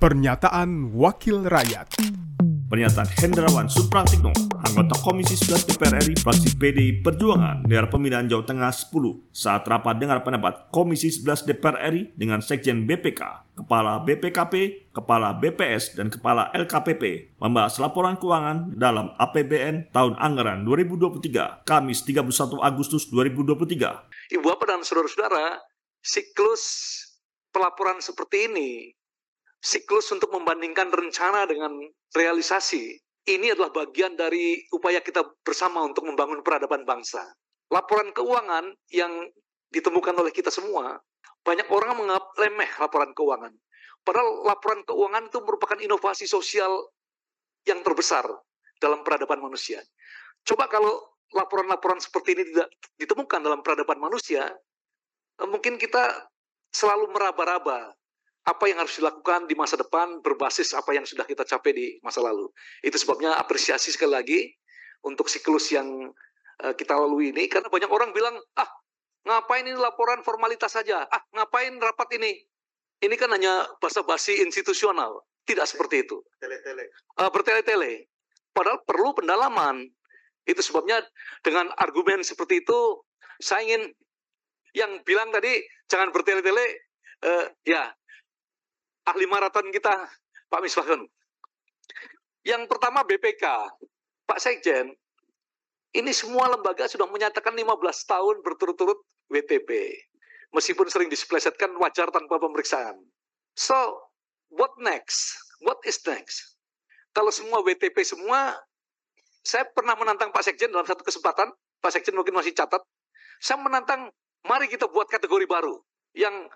Pernyataan Wakil Rakyat Pernyataan Hendrawan Supratikno, anggota Komisi 11 DPR RI fraksi PDI Perjuangan daerah pemilihan Jawa Tengah 10 saat rapat dengar pendapat Komisi 11 DPR RI dengan Sekjen BPK, Kepala BPKP, Kepala BPS, dan Kepala LKPP membahas laporan keuangan dalam APBN tahun anggaran 2023, Kamis 31 Agustus 2023. Ibu Bapak dan saudara-saudara, siklus pelaporan seperti ini siklus untuk membandingkan rencana dengan realisasi ini adalah bagian dari upaya kita bersama untuk membangun peradaban bangsa. Laporan keuangan yang ditemukan oleh kita semua, banyak orang menganggap lemeh laporan keuangan. Padahal laporan keuangan itu merupakan inovasi sosial yang terbesar dalam peradaban manusia. Coba kalau laporan-laporan seperti ini tidak ditemukan dalam peradaban manusia, mungkin kita selalu meraba-raba apa yang harus dilakukan di masa depan berbasis apa yang sudah kita capai di masa lalu. Itu sebabnya apresiasi sekali lagi untuk siklus yang uh, kita lalui ini karena banyak orang bilang, "Ah, ngapain ini laporan formalitas saja? Ah, ngapain rapat ini?" Ini kan hanya basa-basi institusional. Tidak seperti itu. Tele-tele. Uh, bertele-tele. Padahal perlu pendalaman. Itu sebabnya dengan argumen seperti itu saya ingin yang bilang tadi jangan bertele-tele uh, ya ahli maraton kita, Pak Misbahun. Yang pertama BPK, Pak Sekjen, ini semua lembaga sudah menyatakan 15 tahun berturut-turut WTP. Meskipun sering displesetkan wajar tanpa pemeriksaan. So, what next? What is next? Kalau semua WTP semua, saya pernah menantang Pak Sekjen dalam satu kesempatan, Pak Sekjen mungkin masih catat, saya menantang, mari kita buat kategori baru yang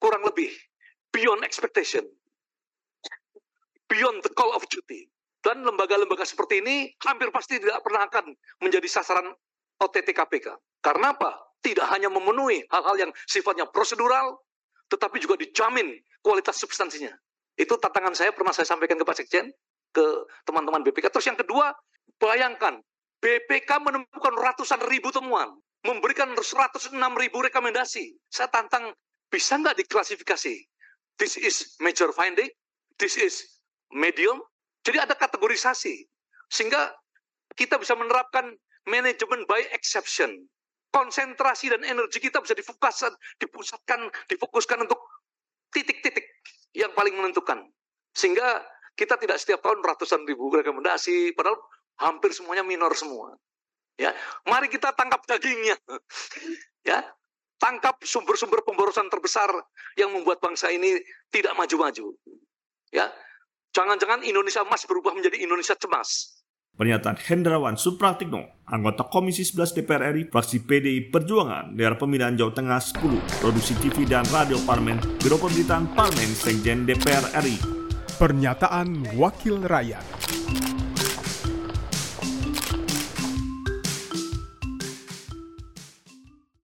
kurang lebih beyond expectation, beyond the call of duty. Dan lembaga-lembaga seperti ini hampir pasti tidak pernah akan menjadi sasaran OTT KPK. Karena apa? Tidak hanya memenuhi hal-hal yang sifatnya prosedural, tetapi juga dijamin kualitas substansinya. Itu tantangan saya pernah saya sampaikan ke Pak Sekjen, ke teman-teman BPK. Terus yang kedua, bayangkan BPK menemukan ratusan ribu temuan, memberikan 106 ribu rekomendasi. Saya tantang, bisa nggak diklasifikasi? This is major finding, this is medium. Jadi ada kategorisasi. Sehingga kita bisa menerapkan manajemen by exception. Konsentrasi dan energi kita bisa difokuskan, dipusatkan, difokuskan untuk titik-titik yang paling menentukan. Sehingga kita tidak setiap tahun ratusan ribu rekomendasi, padahal hampir semuanya minor semua. Ya, mari kita tangkap dagingnya. ya, tangkap sumber-sumber pemborosan terbesar yang membuat bangsa ini tidak maju-maju. Ya, jangan-jangan Indonesia emas berubah menjadi Indonesia cemas. Pernyataan Hendrawan Supratikno, anggota Komisi 11 DPR RI, fraksi PDI Perjuangan, daerah pemilihan Jawa Tengah 10, produksi TV dan radio Parlemen, Biro Pemberitaan Parlemen, Sekjen DPR RI. Pernyataan Wakil Rakyat.